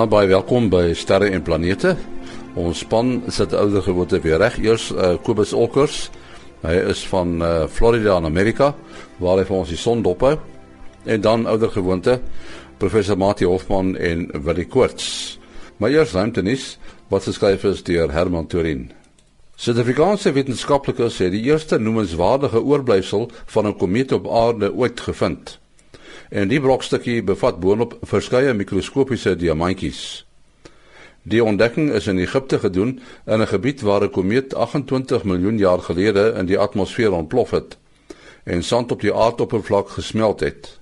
Goeienaand baie welkom by Sterre en Planete. Ons span sit ouer gewoonte weer reg. Eers uh, Kobus Olkers. Hy is van uh, Florida in Amerika waar hy vir ons die son dop hou. En dan ouer gewoonte professor Mati Hofman en Willie Koorts. Maar eers ruimtenis wat geskryf is deur Herman Turin. Suid-Afrikaanse wetenskaplikes het die eerste noemenswaardige oorblyfsel van 'n komeet op aarde ooit gevind. En die brokstukkie bevat boonop verskeie mikroskopiese diamantjies. Die ontdekking is in Egipte gedoen in 'n gebied waar 'n komeet 28 miljoen jaar gelede in die atmosfeer ontplof het en sand op die aardoppervlak gesmelt het.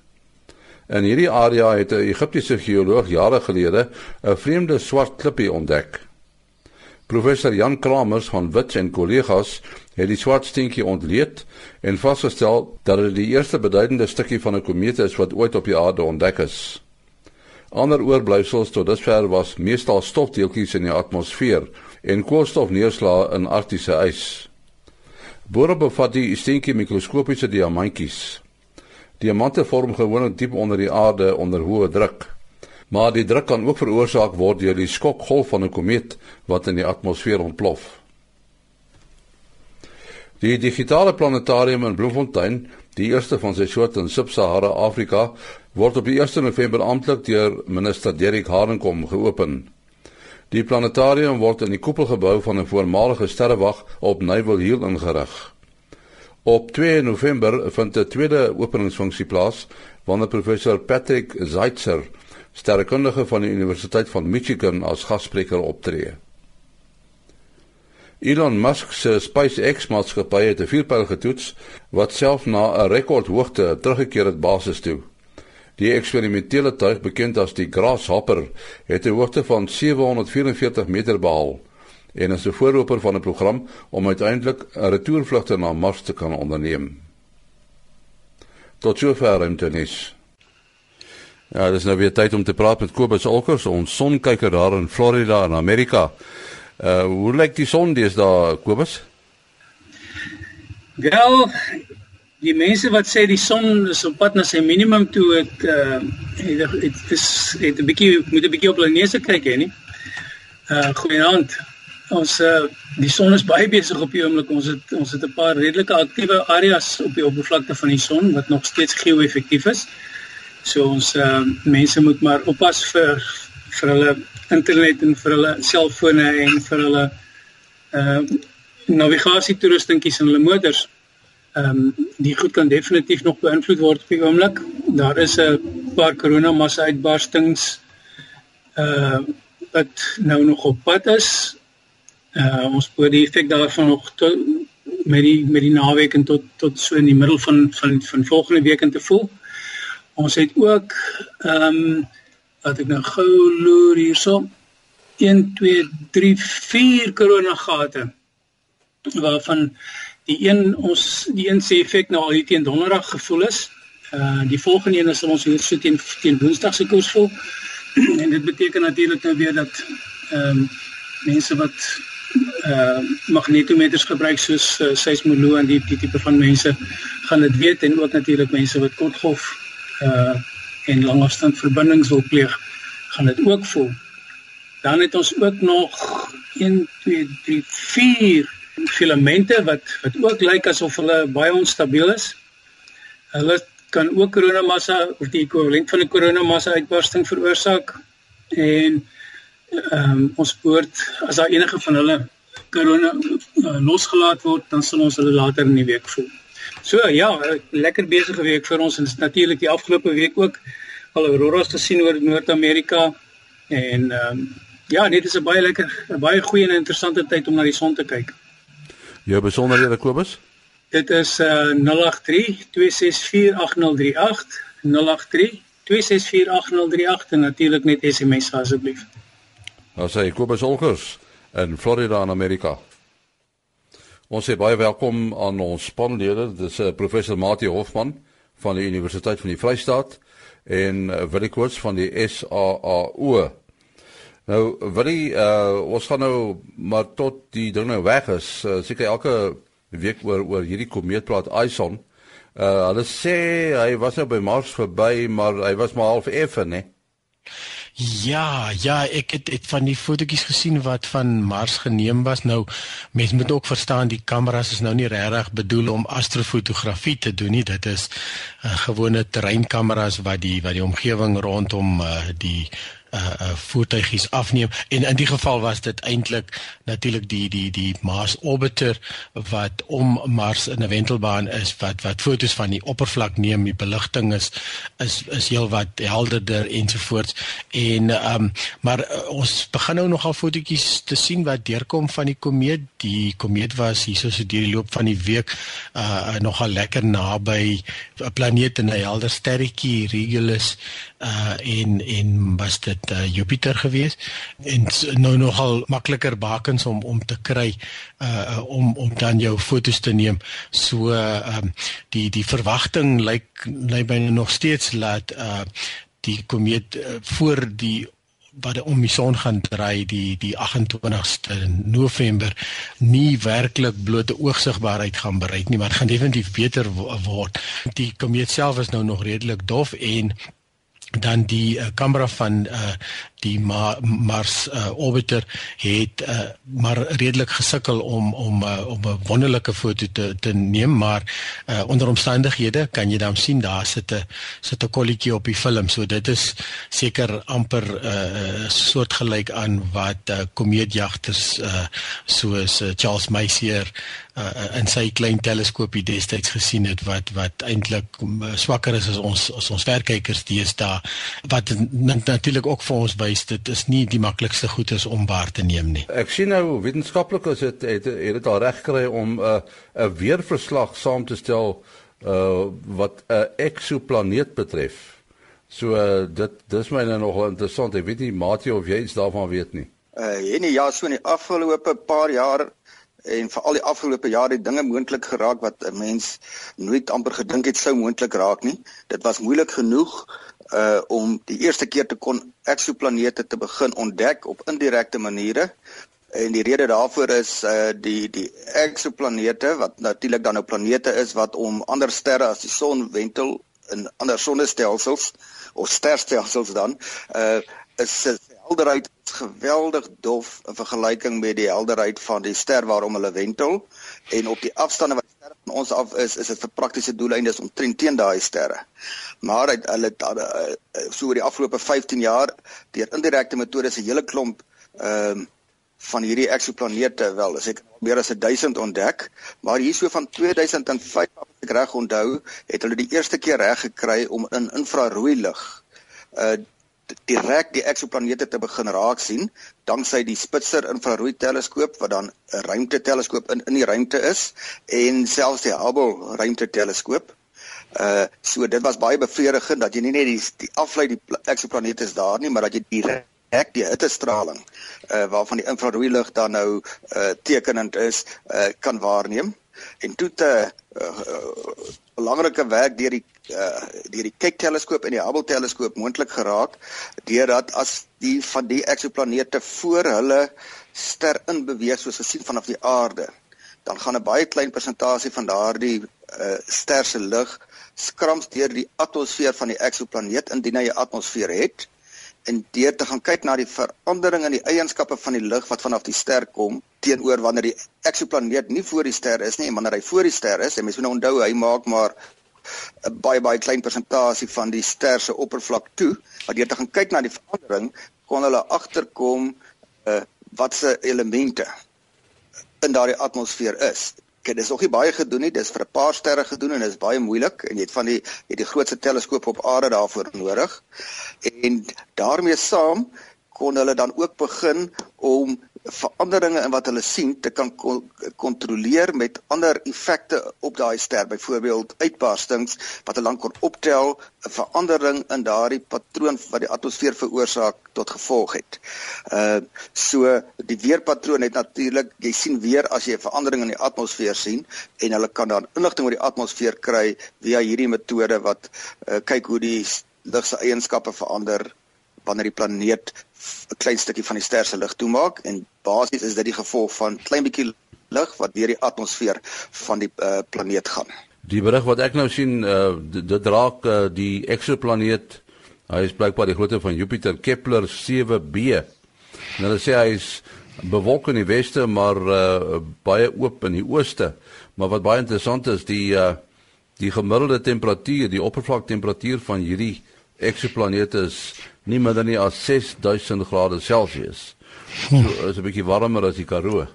In hierdie area het 'n Egiptiese geoloog jare gelede 'n vreemde swart klippie ontdek. Professor Jan Kramers van Wits en kollegas het die swart steentjie ontleed en vasgestel dat dit die eerste beduidende stukkie van 'n komeet is wat ooit op die aarde ontdek is. Ander oorblyfsels tot dusver was meestal stofdeeltjies in die atmosfeer en koolstofneerslae in arktiese ys. Boere bevat die steentjie mikroskopiese diamantjies. Diamante vorm gewoonlik diep onder die aarde onder hoë druk maar die druk kan ook veroorsaak word deur die skokgolf van 'n komeet wat in die atmosfeer ontplof. Die digitale planetarium in Bloemfontein, die eerste van sy soort in Sub-Sahara Afrika, word op 1 November amptelik deur minister Derek Harenkom geopen. Die planetarium word in die koepelgebou van 'n voormalige sterrewag op Naval Hill ingerig. Op 2 November vind 'n tweede openingsfunksie plaas wanneer professor Patrick Zeitzer sterrekundige van die Universiteit van Michigan as gasspreker optree. Elon Musk se SpaceX maatskappy het 'n vuurpyl getoets wat self na 'n rekordhoogte teruggekeer het basis toe. Die eksperimentele tuig bekend as die Grasshopper het 'n hoogte van 744 meter behaal en is 'n voorloper van 'n program om uiteindelik 'n retourvlugte na Mars te kan onderneem. Tot sover internis. Ja, dis nou weer tyd om te praat met Kobus Olkers, ons sonkyker daar in Florida in Amerika. Uh hoe lyk die son deesdae, Kobus? Wel, die mense wat sê die son is op pad na sy minimum toe, ek uh dit is het 'n bietjie moet 'n bietjie op hulle neuse kyk hè nie. Uh goeienaand. Ons uh die son is baie besig op die oomblik. Ons het ons het 'n paar redelike aktiewe areas op die oppervlakte van die son wat nog steeds geo-effektief is. So ons uh, mense moet maar oppas vir vir hulle internet en vir hulle selfone en vir hulle uh navigasie toerustingkies in hulle motors. Ehm um, die goed kan definitief nog beïnvloed word op die oomblik. Daar is 'n paar koronamassa uitbarstings uh wat nou nog op pad is. Uh ons moet die effek daarvan nog tot, met die met die naweek en tot tot so in die middel van van van volgende week in te voel. Ons het ook ehm um, wat ek nou gou loer hierso 1 2 3 4 korona gate waarvan die een ons die een sê effek nou al hier teen donderdag gevoel is. Uh die volgende een is ons hier so teen teen woensdag se koers voel. en dit beteken natuurlik nou weer dat ehm um, mense wat uh magnetometers gebruik soos uh, seismoloë en die, die tipe van mense gaan dit weet en ook natuurlik mense wat kortgolf uh en langafstand verbindings wil pleeg, gaan dit ook voel. Dan het ons ook nog 1 2 3 4 filamente wat wat ook lyk asof hulle baie onstabiel is. Hulle kan ook koronamassa of die ekwivalent van 'n koronamassa uitbarsting veroorsaak en ehm um, ons poort as daar enige van hulle korona uh, losgelaat word, dan sal ons hulle later in die week voel. So ja, lekker besige week vir ons en natuurlik die afgelope week ook al auroras gesien oor Noord-Amerika en ehm um, ja, dit is 'n baie lekker, 'n baie goeie en interessante tyd om na die son te kyk. Jou besonderhede Kobus? Dit is uh 083 264 8038 083 264 8038 en natuurlik net SMS asseblief. Ons sê Kobus Olgers in Florida in Amerika. Ons sê baie welkom aan ons spanlede. Dit is uh, professor Mati Hofman van die Universiteit van die Vrystaat en uh, Willie Koorts van die SAAO. Nou Willie, uh, ons gaan nou maar tot die ding nou weg is. Uh, Seker elke week oor oor hierdie komeet praat Ison. Uh, hulle sê hy was nou by Mars verby, maar hy was maar half effe, né? Ja, ja, ek het, het van die fotootjies gesien wat van Mars geneem was. Nou mense moet ook verstaan die kameras is nou nie regtig bedoel om astrofotografie te doen nie. Dit is uh, gewone terreinkameras wat die wat die omgewing rondom uh, die uh uh voertuigies afneem. En in die geval was dit eintlik natuurlik die die die Mars orbiter wat om Mars in 'n wentelbaan is wat wat fotos van die oppervlak neem die beligting is is is heelwat helderder ensovoorts en um maar uh, ons begin nou nogal fotootjies te sien wat deurkom van die komeet. Die komeet was hierso so deur die loop van die week uh nogal lekker naby 'n planeet in 'n helder sterretjie Regulus uh en en was dit uh, Jupiter gewees en nou nogal makliker bakens om om te kry uh om om dan jou fotos te neem so uh, die die verwagting lyk lyk byna nog steeds laat uh die komeet uh, voor die wat om die son gaan draai die die 28ste November nie werklik blote oogsigbaarheid gaan bereik nie maar gaan definitief beter word. Die komeet self is nou nog redelik dof en dan die uh, kamera van uh, die Ma Mars uh, orbiter het uh, maar redelik gesukkel om om uh, om 'n wonderlike foto te te neem maar uh, onder omstandighede kan jy dan sien daar sit 'n sit 'n kolletjie op die film. So dit is seker amper 'n uh, soortgelyk aan wat uh, komeetjagters uh, soos uh, Charles Messier uh, in sy klein teleskoopie destyds gesien het wat wat eintlik swakker is as ons as ons verkykers deesdae wat natuurlik ook vir ons wys dit is nie die maklikste goed is om waar te neem nie. Ek sien nou wetenskaplikes het het, het dit al reg gekry om 'n uh, 'n weerverslag saam te stel uh wat 'n uh, eksoplaneet betref. So uh, dit dis my nou nogal interessant. Ek weet nie Matie of jy iets daarvan weet nie. Uh nee, ja, so in die afgelope paar jaar en veral die afgelope jare het dinge moontlik geraak wat 'n mens nooit amper gedink het sou moontlik raak nie. Dit was moeilik genoeg uh om die eerste keer te kon eksoplanete te begin ontdek op indirekte maniere. En die rede daarvoor is uh die die eksoplanete wat natuurlik dan nou planete is wat om ander sterre as die son wentel in ander sonnestelsels of sterstelsels dan uh is sy helderheid geweldig dof in vergelyking met die helderheid van die ster waarom hulle wentel en op die afstande wat ons af is is dit vir praktiese doeleindes omtrent teen daai sterre. Maar hy hulle uh, so oor die afgelope 15 jaar deur indirekte metodes 'n hele klomp ehm uh, van hierdie eksoplanete wel as ek meer as 1000 ontdek maar hier so van 2005 as ek reg onthou het hulle die eerste keer reg gekry om in infrarooi lig uh direk die eksoplanete te begin raak sien danksy die Spitzer infrarooi teleskoop wat dan 'n ruimteteleskoop in in die ruimte is en selfs die Hubble ruimteteleskoop. Uh so dit was baie bevredigend dat jy nie net die, die aflei die eksoplanete is daar nie, maar dat jy direk die hittestraling uh waarvan die infrarooi lig dan nou uh tekenend is, uh kan waarneem. En toe te uh, uh, belangrike werk deur die uh, deur die Keck teleskoop en die Hubble teleskoop moontlik geraak deurdat as die van die eksoplanete voor hulle ster in beweeg soos gesien vanaf die aarde dan gaan 'n baie klein persentasie van daardie uh, ster se lig skrams deur die atmosfeer van die eksoplaneet indien hy 'n atmosfeer het en deur te gaan kyk na die verandering in die eienskappe van die lig wat vanaf die ster kom teenoor wanneer die eksoplaneet nie voor die ster is nie en wanneer hy voor die ster is en mense moet nou onthou hy maak maar 'n baie baie klein persentasie van die ster se oppervlak toe maar deur te gaan kyk na die verandering kon hulle agterkom uh, wat se elemente in daardie atmosfeer is Kyk, dis nog nie baie gedoen nie. Dis vir 'n paar sterre gedoen en dit is baie moeilik en jy het van die jy het die grootste teleskoop op aarde daarvoor nodig. En daarmee saam kon hulle dan ook begin om veranderinge in wat hulle sien te kan kontroleer met ander effekte op daai ster, byvoorbeeld uitbarstings wat hulle dan kon optel, 'n verandering in daardie patroon wat die atmosfeer veroorsaak tot gevolg het. Uh so die weerpatroon het natuurlik, jy sien weer as jy 'n verandering in die atmosfeer sien en hulle kan dan inligting oor die atmosfeer kry via hierdie metode wat uh, kyk hoe die lig se eienskappe verander wanneer die planeet 'n klein stukkie van die ster se lig toemaak en basies is dit die gevolg van klein bietjie lig wat deur die atmosfeer van die uh, planeet gaan. Die berig wat ek nou sien, uh, dit raak uh, die eksoplaneet Hy is blykbaar die grootte van Jupiter Kepler 7b. En hulle sê hy is bewolk in die weste maar uh, baie oop in die ooste. Maar wat baie interessant is, die uh, die gemiddelde temperatuur, die oppervlaktemperatuur van hierdie eksoplaneet is nie minder nie as 6000 grade Celsius. So is 'n bietjie warmer as die Karoo.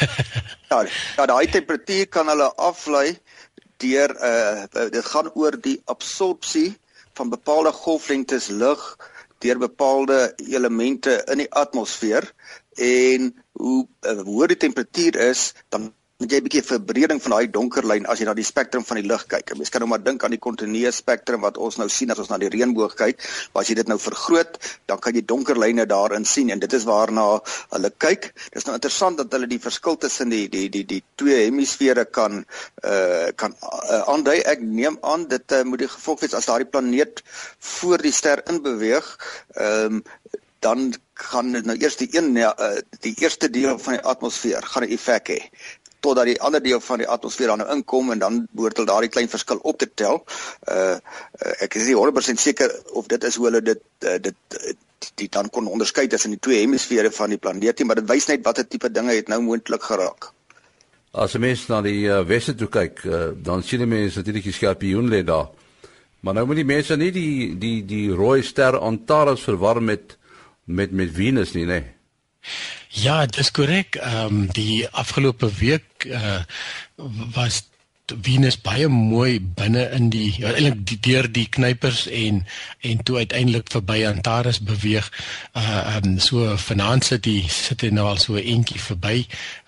ja, ja, daai temperatuur kan hulle aflei deur uh dit gaan oor die absorpsie van bepaalde golflengtes lig deur bepaalde elemente in die atmosfeer en hoe uh, hoër die temperatuur is, dan moet jy 'n bietjie verbreding van daai donker lyn as jy na die spektrum van die lig kyk. Jy kan nou maar dink aan die kontinue spektrum wat ons nou sien as ons na die reënboog kyk. Maar as jy dit nou vergroot, dan kan jy donker lyne daarin sien en dit is waarna hulle kyk. Dit is nou interessant dat hulle die verskil tussen die die die die twee hemisfere kan uh kan uh, aandui. Ek neem aan dit uh, moet die gevolg wees as daardie planeet voor die ster inbeweeg. Ehm um, dan gaan nou eers die een die eerste deel van die atmosfeer gaan 'n effek hê totdat die ander deel van die atmosfeer dan nou inkom en dan behoort hulle daardie klein verskil op te tel. Uh, uh ek is nie 100% seker of dit is hoe hulle dit uh, dit uh, die dan kon onderskei tussen die twee hemisfere van die planeet, maar dit wys net watter tipe dinge het nou moontlik geraak. As jy mens na die uh, weste toe kyk, uh, dan sien jy mense natuurlik die skorpioen lê daar. Maar nou moet die mense nie die die die rooi ster Antares verwar met met met Venus nie, nee. Ja, dis korrek. Ehm um, die afgelope week uh was Venus baie mooi binne in die ja, eintlik deur die knypers en en toe uiteindelik verby Antares beweeg. Uh um so vanaand sit die sit hy nou al so eentjie verby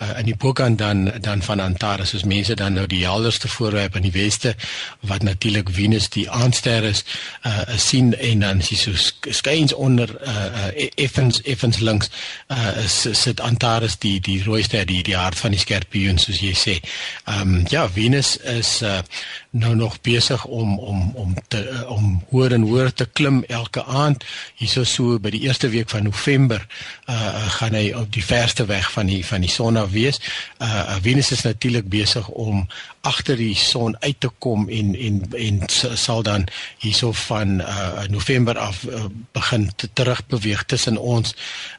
uh in die bokant dan dan van Antares is mense dan nou die helderste voorwerp in die weste wat natuurlik Venus die aandster is uh sien en dan is so skuins onder uh, uh effens effens links uh sit Antares die die rooi ster die die hart van die skorpioen soos jy sê. Um ja, Venus is is uh, nou nog besig om om om te uh, om hoër en hoër te klim elke aand. Hierso so by die eerste week van November uh gaan hy op die verste weg van die van die son af wees. Uh Venus is natuurlik besig om agter die son uit te kom en en en sal dan hierso van uh November af uh, begin te terug beweeg tussen ons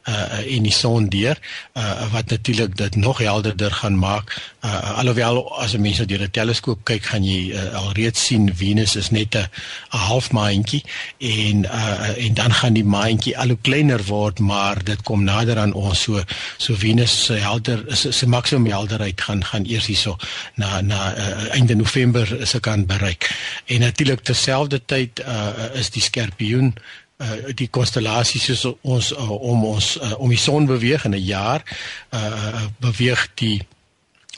uh en die son deur uh wat natuurlik dit nog helderder gaan maak uh alhoewel as 'n mens nou deur 'n teleskoop kyk gaan jy uh, alreeds sien Venus is net 'n halfmaantjie en uh en dan gaan die maantjie al hoe kleiner word maar dit kom nader aan ons so so Venus se helder se se maksimum helderheid gaan gaan eers hierso na na uh, einde November se kan bereik. En natuurlik terselfdertyd uh, is die skorpioen uh, die konstellasie soos ons uh, om ons uh, om die son beweeg in 'n jaar uh, beweeg die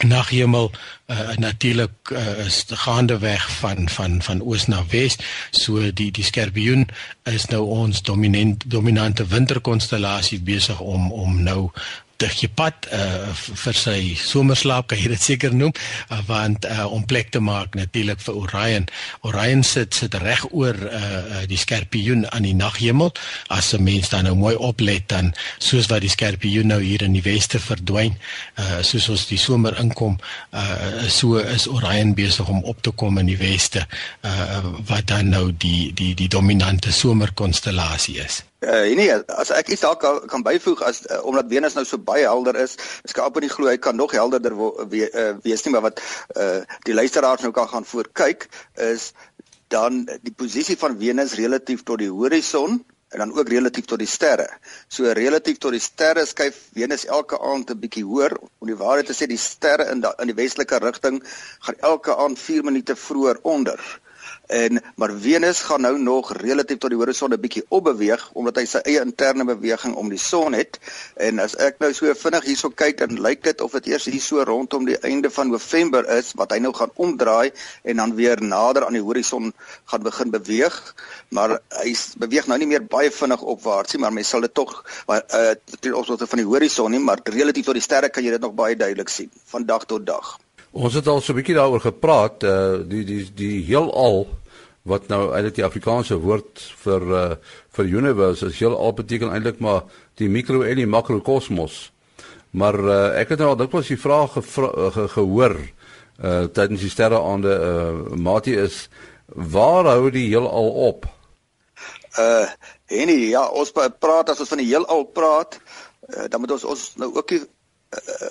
naghemel uh, natuurlik uh, is gaande weg van van van oos na wes so die die skorpioen is nou ons dominant dominante winterkonstellasie besig om om nou stukkie pad uh vir sy somerslaap kan jy dit seker noem uh, want uh om plek te maak natuurlik vir Orion. Orion sit sit reg oor uh die skorpioen aan die naghemel. As 'n mens dan nou mooi oplet dan soos wat die skorpioen nou hier in die weste verdwyn, uh soos ons die somer inkom, uh so is Orion besig om op te kom in die weste uh wat dan nou die die die dominante somerkonstellasie is. Uh, nee, as ek iets dalk kan byvoeg as uh, omdat Venus nou so baie helder is, op in die glo hy kan nog helderder we, uh, wees nie, maar wat uh, die luisteraars nou kan gaan voorkyk is dan die posisie van Venus relatief tot die horison en dan ook relatief tot die sterre. So relatief tot die sterre skuif Venus elke aand 'n bietjie hoër. Om die waarheid te sê, die sterre in da, in die westelike rigting gaan elke aand 4 minute vroeër onder en maar Venus gaan nou nog relatief tot die horison 'n bietjie opbeweeg omdat hy sy eie interne beweging om die son het. En as ek nou so vinnig hierso kyk dan lyk dit of dit eers hier so rondom die einde van November is wat hy nou gaan omdraai en dan weer nader aan die horison gaan begin beweeg. Maar hy beweeg nou nie meer baie vinnig opwaarts nie maar mens sal dit tog uh, ten opsigte van die horison nie maar relatief tot die sterre kan jy dit nog baie duidelik sien van dag tot dag. Ons het al so 'n bietjie daaroor gepraat, uh die die die heelal wat nou eintlik die Afrikaanse woord vir uh vir universe is heelal beteken eintlik maar die mikro en die makrokosmos. Maar uh ek het nou al dikwels die vraag gevra, ge, gehoor uh tydens die sterreaande uh Matie is waar hou die heelal op? Uh Henny, ja, ons praat as ons van die heelal praat, uh, dan moet ons ons nou ook nie uh,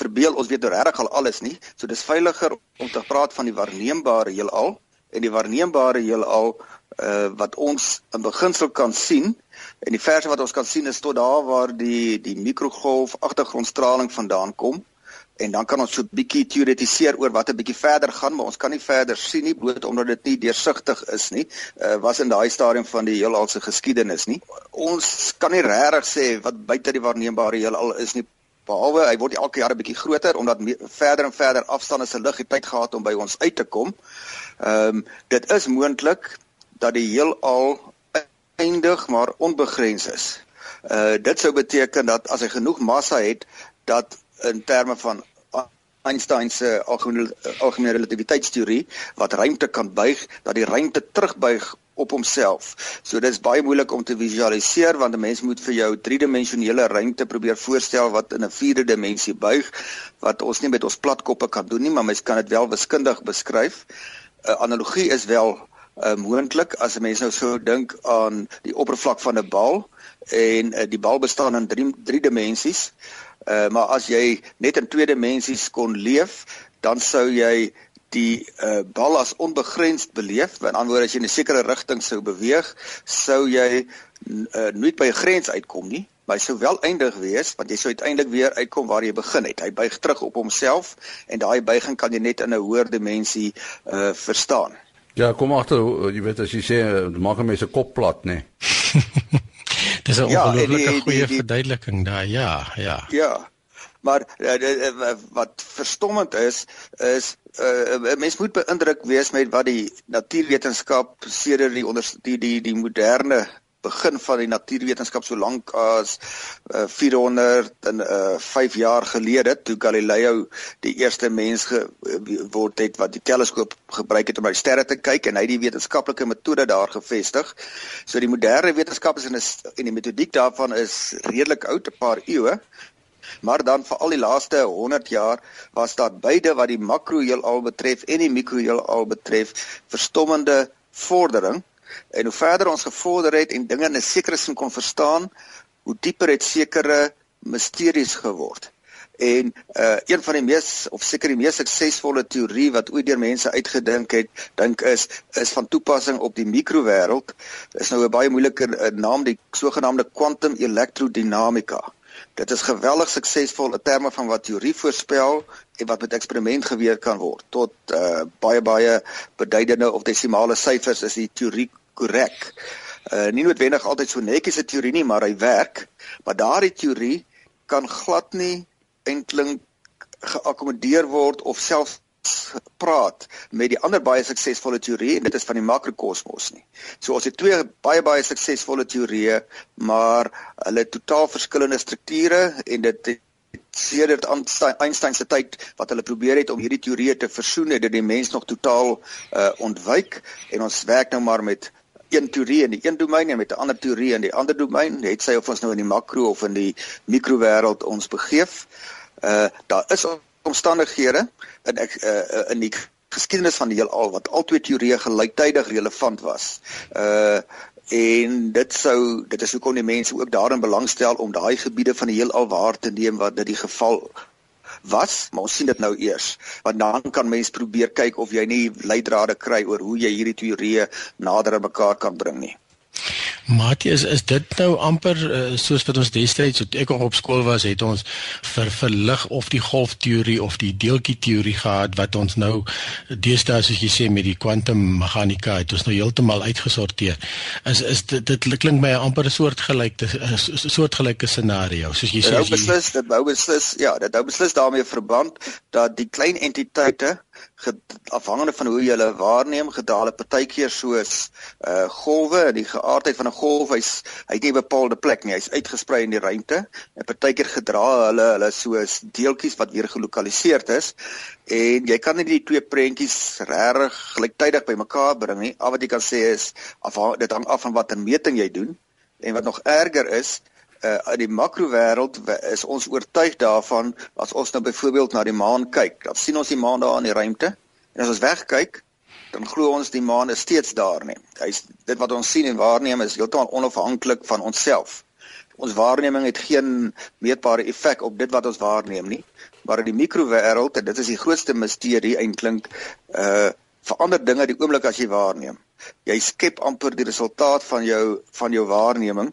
verbeel ons weet nou regtig al alles nie. So dis veiliger om te praat van die waarneembare heelal en die waarneembare heelal uh wat ons in beginsel kan sien en die verse wat ons kan sien is tot daar waar die die mikrogolf agtergrondstraling vandaan kom en dan kan ons so 'n bietjie teoretiseer oor wat 'n bietjie verder gaan maar ons kan nie verder sien nie bloot omdat dit nie deursigtig is nie uh, was in daai stadium van die heelal se geskiedenis nie. Ons kan nie regtig sê wat buite die waarneembare heelal is nie behalwe hy word elke jaar 'n bietjie groter omdat verder en verder afstande se lig het tyd gehad om by ons uit te kom ehm um, dit is moontlik dat die heelal eindig maar onbegrens is. Uh dit sou beteken dat as hy genoeg massa het dat in terme van Einstein se algemene algemene relativiteitsteorie wat ruimte kan buig, dat die ruimte terugbuig op homself. So dit is baie moeilik om te visualiseer want 'n mens moet vir jou driedimensionele ruimte probeer voorstel wat in 'n vierde dimensie buig wat ons nie met ons platkoppe kan doen nie, maar mens kan dit wel wiskundig beskryf. 'n uh, Analogie is wel uh, moontlik as 'n mens nou sou dink aan die oppervlak van 'n bal en uh, die bal bestaan in drie, drie dimensies. Uh, maar as jy net in twee dimensies kon leef, dan sou jy die uh, bal as onbegrensd beleef. Met ander woorde, as jy in 'n sekere rigting sou beweeg, sou jy uh, nooit by 'n grens uitkom nie. Maar hy sou wel eindig wees want jy sou uiteindelik weer uitkom waar jy begin het. Hy buig terug op homself en daai buiging kan jy net in 'n hoër dimensie uh verstaan. Ja, kom agter, jy weet as jy sê maak 'n mens se kop plat, nê. Nee. Dis 'n ja, ongelooflike goeie die, verduideliking daar. Ja, ja. Ja. Maar uh, wat verstommend is is uh, mens moet beïndruk wees met wat die natuurwetenskap sedert die onder die die die moderne begin van die natuurwetenskap so lank as uh, 400 en uh, 5 jaar gelede toe Galileo die eerste mens geword het wat die teleskoop gebruik het om na die sterre te kyk en hy die wetenskaplike metode daar gevestig. So die moderne wetenskap is en, is, en die metodiek daarvan is redelik oud, 'n paar eeue. Maar dan vir al die laaste 100 jaar was daar beide wat die makroheelal betref en die mikroheelal betref verstommende vordering En hoe verder ons gevorder het en dinge in 'n sekere sin kon verstaan, hoe dieper het sekere misteries geword. En uh een van die mees of seker die mees suksesvolle teorie wat ooit deur mense uitgedink het, dink is is van toepassing op die mikrowêreld. Is nou 'n baie moeilike uh, naam, die sogenaamde quantum elektrodinamika. Dit is geweldig suksesvol in terme van wat teorie voorspel wat met eksperiment geweer kan word. Tot uh baie baie beduidende of desimale syfers is die teorie korrek. Uh nie noodwendig altyd so netjies 'n teorie nie, maar hy werk. Maar daardie teorie kan glad nie eintlik geakkommodeer word of selfs praat met die ander baie suksesvolle teorieë en dit is van die makrokosmos nie. So ons het twee baie baie suksesvolle teorieë, maar hulle totaal verskillende strukture en dit sedert Einstein se tyd wat hulle probeer het om hierdie teorieë te versoen het dit die mens nog totaal uh, ontwyk en ons werk nou maar met een teorie in die een domein en met 'n ander teorie in die ander domein, het sy of ons nou in die makro of in die mikrowêreld ons begeef. Uh daar is omstandighede in ek uh in die geskiedenis van die heelal wat albei teorieë gelyktydig relevant was. Uh en dit sou dit is hoekom die mense ook daarin belangstel om daai gebiede van die heelal waar te neem wat dit die geval was, maar ons sien dit nou eers. Want dan kan mens probeer kyk of jy nie leidrade kry oor hoe jy hierdie teorieë nader aan mekaar kan bring nie. Matie is is dit nou amper uh, soos wat ons destyds toe ek op skool was het ons vir verlig of die golfteorie of die deeltjie teorie gehad wat ons nou deesdae soos jy sê met die kwantummeganika het ons nou heeltemal uitgesorteer. Is is dit dit klink my amper 'n soortgelyke 'n soortgelyke scenario soos jy sê. Dit nou beslis dit beslis ja, dit beslis daarmee verband dat die klein entiteite afhangende van hoe jy hulle waarneem gedale partykeer soos uh golwe die geaardheid van 'n golf hy's hy het nie 'n bepaalde plek nie hy's uitgesprei in die ruimte en partykeer gedra hulle hulle soos deeltjies wat weer gelokaliseer is en jy kan nie die twee prentjies regtig gelyktydig bymekaar bring nie. Al wat jy kan sê is afhang dit hang af van watter meting jy doen en wat nog erger is in die makrowêreld is ons oortuig daarvan as ons nou byvoorbeeld na die maan kyk, dan sien ons die maan daar in die ruimte en as ons wegkyk, dan glo ons die maan is steeds daar nie. Hy's dit wat ons sien en waarneem is heeltemal onafhanklik van onsself. Ons waarneming het geen meetbare effek op dit wat ons waarneem nie, maar in die mikrowêreld en dit is die grootste misterie eintlik uh verander dinge die oomblik as jy waarneem. Jy skep amper die resultaat van jou van jou waarneming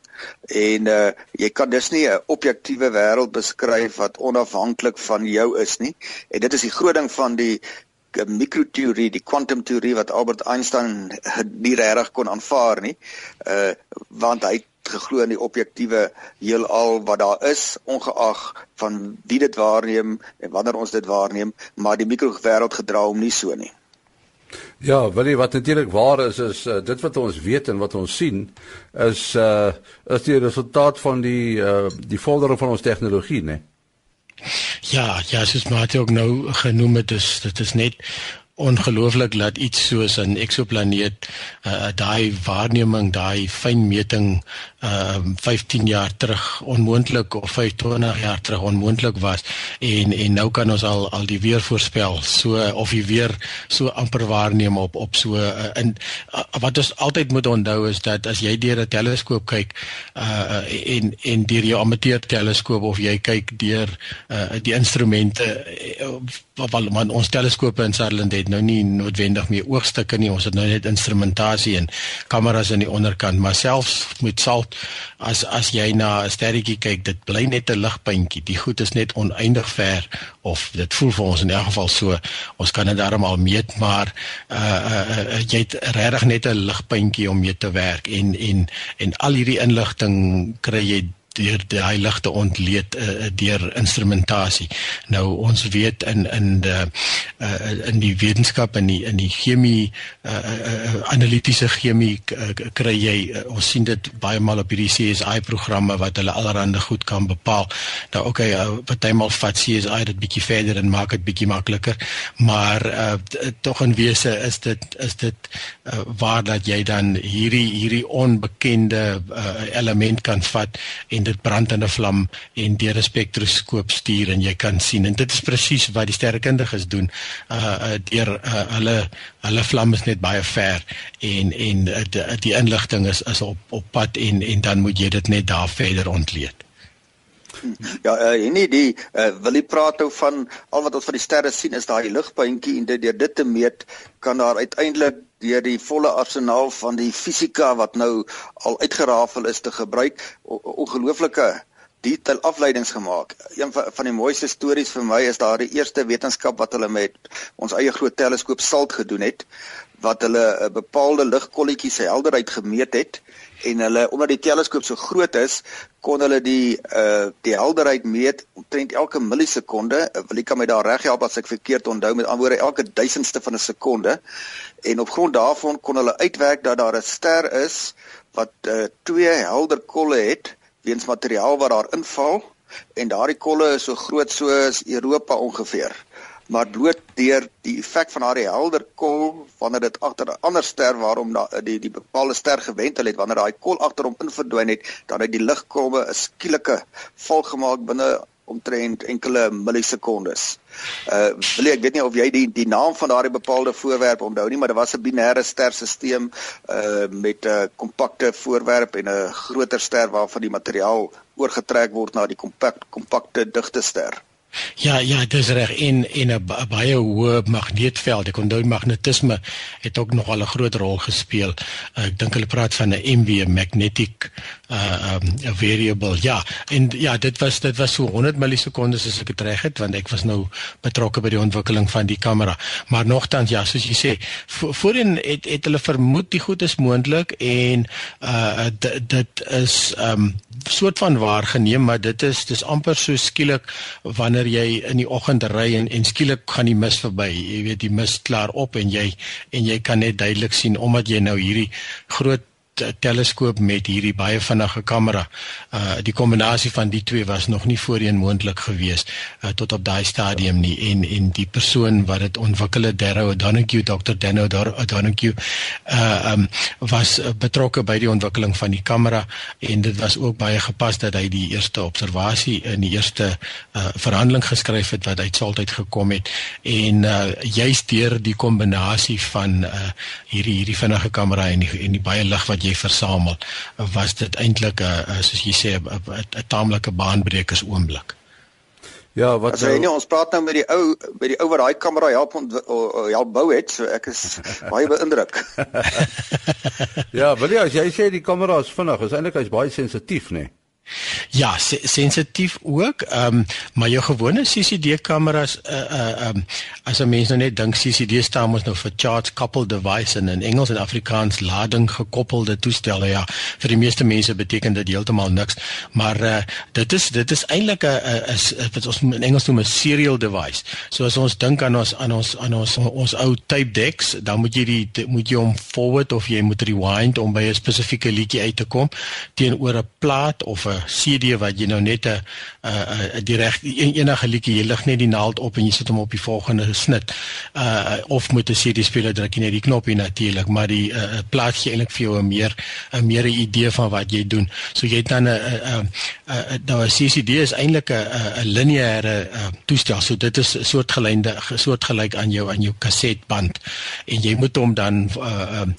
en uh jy kan dus nie 'n objektiewe wêreld beskryf wat onafhanklik van jou is nie. En dit is die groot ding van die mikroteorie, die kwantumteorie wat Albert Einstein nie regtig kon aanvaar nie. Uh want hy geglo in die objektiewe heelal wat daar is ongeag van wie dit waarneem en wanneer ons dit waarneem, maar die mikrowêreld gedra hom nie so nie. Ja, wil jy wat natuurlik waar is is uh, dit wat ons weet en wat ons sien is uh is die resultaat van die uh die vordering van ons tegnologie, né? Ja, ja, soos Maarten ook nou genoem het, is dit is net ongelooflik dat iets soos 'n eksoplaneet uh, daai waarneming, daai fynmeting uh um, 15 jaar terug onmoontlik of 25 jaar terug onmoontlik was en en nou kan ons al al die weer voorspel. So of die weer so amper waarneem op op so uh, in uh, wat ons altyd moet onthou is dat as jy deur 'n teleskoop kyk uh en en deur jou amateur teleskoop of jy kyk deur uh die instrumente uh, wat man ons teleskope in Sutherland het nou nie noodwendig meer oogstukke nie ons het nou net instrumentasie en kameras aan die onderkant maar selfs met salt as as jy na 'n sterretjie kyk, dit bly net 'n ligpuntjie. Die goed is net oneindig ver of dit voel vir ons in elk geval so. Ons kan dit darm al meet, maar uh, uh, uh jy het regtig net 'n ligpuntjie om mee te werk en en en al hierdie inligting kry jy deur die heiligte ontleed uh, deur instrumentasie. Nou ons weet in in die uh, in die wetenskap en die in die chemie uh, uh, analitiese chemie uh, kry jy uh, ons sien dit baie maal op hierdie CSI programme wat hulle allerhande goed kan bepaal. Nou okay, uh, partymal vat CSI dit bietjie verder en maak dit bietjie makliker, maar uh, tog in wese is dit is dit uh, waar dat jy dan hierdie hierdie onbekende uh, element kan vat en dit brand in 'n vlam en deur 'n spektroskoop stuur en jy kan sien. En dit is presies wat die sterrekundiges doen. Uh, uh deur uh, hulle hulle vlam is net baie ver en en uh, die, die inligting is is op op pad en en dan moet jy dit net daar verder ontleed. Ja, uh, nie die uh, wil jy praat oor van al wat ons van die sterre sien is daai ligpuntjie en dit deur dit te meet kan daar uiteindelik deur die volle arsenaal van die fisika wat nou al uitgerafel is te gebruik ongelooflike detail afleidings gemaak. Een van die mooiste stories vir my is daar die eerste wetenskap wat hulle met ons eie groot teleskoop SALT gedoen het wat hulle 'n bepaalde ligkolletjie se helderheid gemeet het en hulle omdat die teleskoop so groot is, kon hulle die uh die helderheid meet omtrent elke millisekonde. Uh, wil ek kan my daar reg help as ek verkeerd onthou met antwoorde elke duisendste van 'n sekonde. En op grond daarvan kon hulle uitwerk dat daar 'n ster is wat uh twee helder kolle het weens materiaal wat daar inval en daardie kolle is so groot soos Europa ongeveer maar bloot deur die effek van haar helder kol wanneer dit agter 'n ander ster waarom da, die die bepaalde ster gewentel het wanneer daai kol agter hom in verdwyn het dan het die ligkolwe 'n skielike val gemaak binne omtrent enkele millisekondes. Uh wil ek weet nie of jy die die naam van daardie bepaalde voorwerp onthou nie, maar dit was 'n binêre sterstelsel uh met 'n kompakte voorwerp en 'n groter ster waarvan die materiaal oorgetrek word na die kompak kompakte digte ster. Ja, ja, dis reg in in 'n baie hoë magneetveld. Ek onthou magnetisme het ook nog al 'n groot rol gespeel. Ek dink hulle praat van 'n MV magnetic uh um, variable. Ja, en ja, dit was dit was so 100 millisekondes as ek dit reg het, want ek was nou betrokke by die ontwikkeling van die kamera. Maar nogtans ja, soos jy sê, vo voorheen het het hulle vermoed die goed is moontlik en uh dit is um soort van waargeneem, maar dit is dis amper so skielik wanneer jy in die oggend ry en, en skielik gaan die mis verby. Jy weet die mis klaar op en jy en jy kan net duidelik sien omdat jy nou hierdie groot teleskoop met hierdie baie vinnige kamera. Uh die kombinasie van die twee was nog nie voorheen moontlik gewees uh, tot op daai stadium nie en en die persoon wat dit ontwikkel het, Darrow O'Donoghue, Dr. Darrow O'Donoghue, uh um was betrokke by die ontwikkeling van die kamera en dit was ook baie gepas dat hy die eerste observasie in die eerste uh verhandeling geskryf het wat uit Saltyd gekom het en uh juist deur die kombinasie van uh hierdie hierdie vinnige kamera en die, en die baie lig wat jy versamel was dit eintlik 'n soos jy sê 'n taamlike baanbrekers oomblik. Ja, wat sê jy nou, ons praat nou met die ou by die ou wat daai kamera help help bou het, so ek is baie beïndruk. ja, wil jy as jy sê die kamera is vinnig, is eintlik hy's baie sensitief, nê? Nee? Ja, se sensitief ook. Ehm um, maar jou gewone CCD kameras uh uh um as 'n mens nou net dink CCD staan mos nou vir charge coupled device en in Engels en Afrikaans lading gekoppelde toestelle. Ja, vir die meeste mense beteken dit heeltemal niks, maar uh dit is dit is eintlik 'n is wat ons in Engels noem 'n serial device. So as ons dink aan ons aan ons aan ons ons ou tape decks, dan moet jy die moet jy hom forward of jy moet rewind om by 'n spesifieke liedjie uit te kom teenoor 'n plaat of 'n CD wat jy nou net 'n 'n die reg enige liedjie jy lig net die naald op en jy sit hom op die volgende snit. Uh of met 'n CD speler druk jy net die knoppie natuurlik, maar die uh, plaat gee eintlik vir jou 'n meer 'n meer 'n idee van wat jy doen. So jy het dan 'n 'n 'n nou 'n CD is eintlik 'n 'n lineêre toestel. So dit is 'n soort gelynde soort gelyk aan jou aan jou kasetband en jy moet hom dan uh um,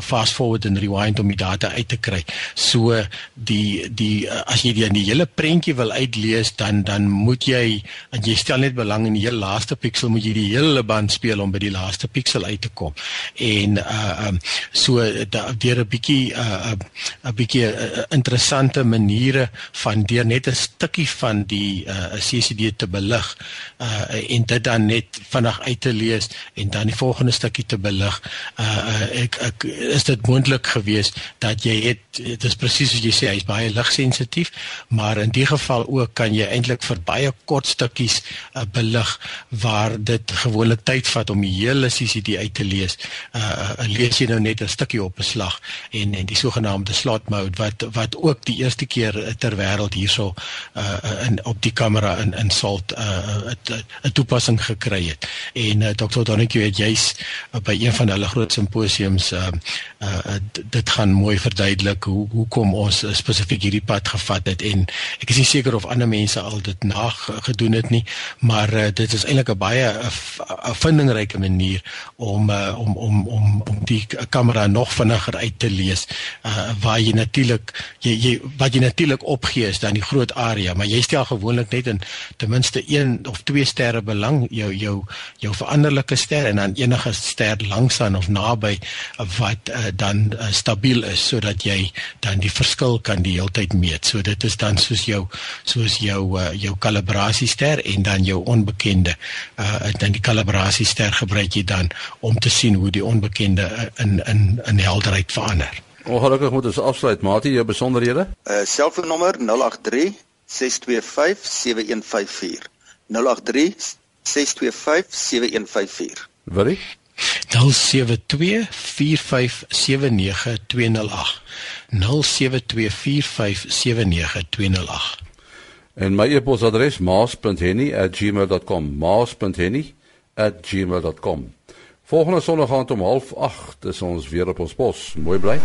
fast forward en rewind om die data uit te kry. So die die as jy die, die hele prentjie wil uitlees dan dan moet jy en jy stel net belang in die heel laaste piksel moet jy die hele band speel om by die laaste piksel uit te kom. En uh um so deur 'n bietjie uh 'n bietjie uh, interessante maniere van deur net 'n stukkie van die uh CCD te belig uh en dit dan net vinnig uit te lees en dan die volgende stukkie te belig. Uh ek, ek is dit moontlik geweest dat jy het dit is presies soos jy sê hy's baie ligsensitief sensitief, maar in die geval ook kan jy eintlik vir baie kort stukkies uh, belig waar dit gewoonlik tyd vat om die hele CCD uit te lees. Uh, uh lees jy nou net 'n stukkie op 'n slag en en die sogenaamde slot mode wat wat ook die eerste keer ter wêreld hierso uh in op die kamera in in Salt uh 'n toepassing gekry het. En uh, Dr. Donetjie het juis uh, by een van hulle groot simposiums uh, uh dit gaan mooi verduidelik hoe hoekom ons uh, spesifiek hierdie pad gevat het en ek is nie seker of ander mense al dit nagedoen het nie, maar uh, dit is eintlik 'n baie 'n vindingryke manier om uh, om om om om die kamera nog vinniger uit te lees. Uh, waar jy natuurlik jy, jy wat jy natuurlik opgee is dan die groot area, maar jy stel gewoonlik net in ten minste 1 of 2 sterre belang jou jou jou veranderlike ster en dan enige ster langs aan of naby wat uh, dan uh, stabiel is sodat jy dan die verskil kan die hele tyd meet. So dit is dan soos jou soos jou uh, jou kalibrasiester en dan jou onbekende. Uh dan die kalibrasiester gebruik jy dan om te sien hoe die onbekende uh, in in in helderheid verander. Ongelukkig moet ons afsluit, Matie, jou besonderhede. Uh selfoonnommer 083 625 7154. 083 625 7154. Wat is? 072 4579208 En my e-posadres maas.henny@gmail.com maas.henny@gmail.com Volgende Sondag aand om 08:30 is ons weer op ons pos. Mooi bly.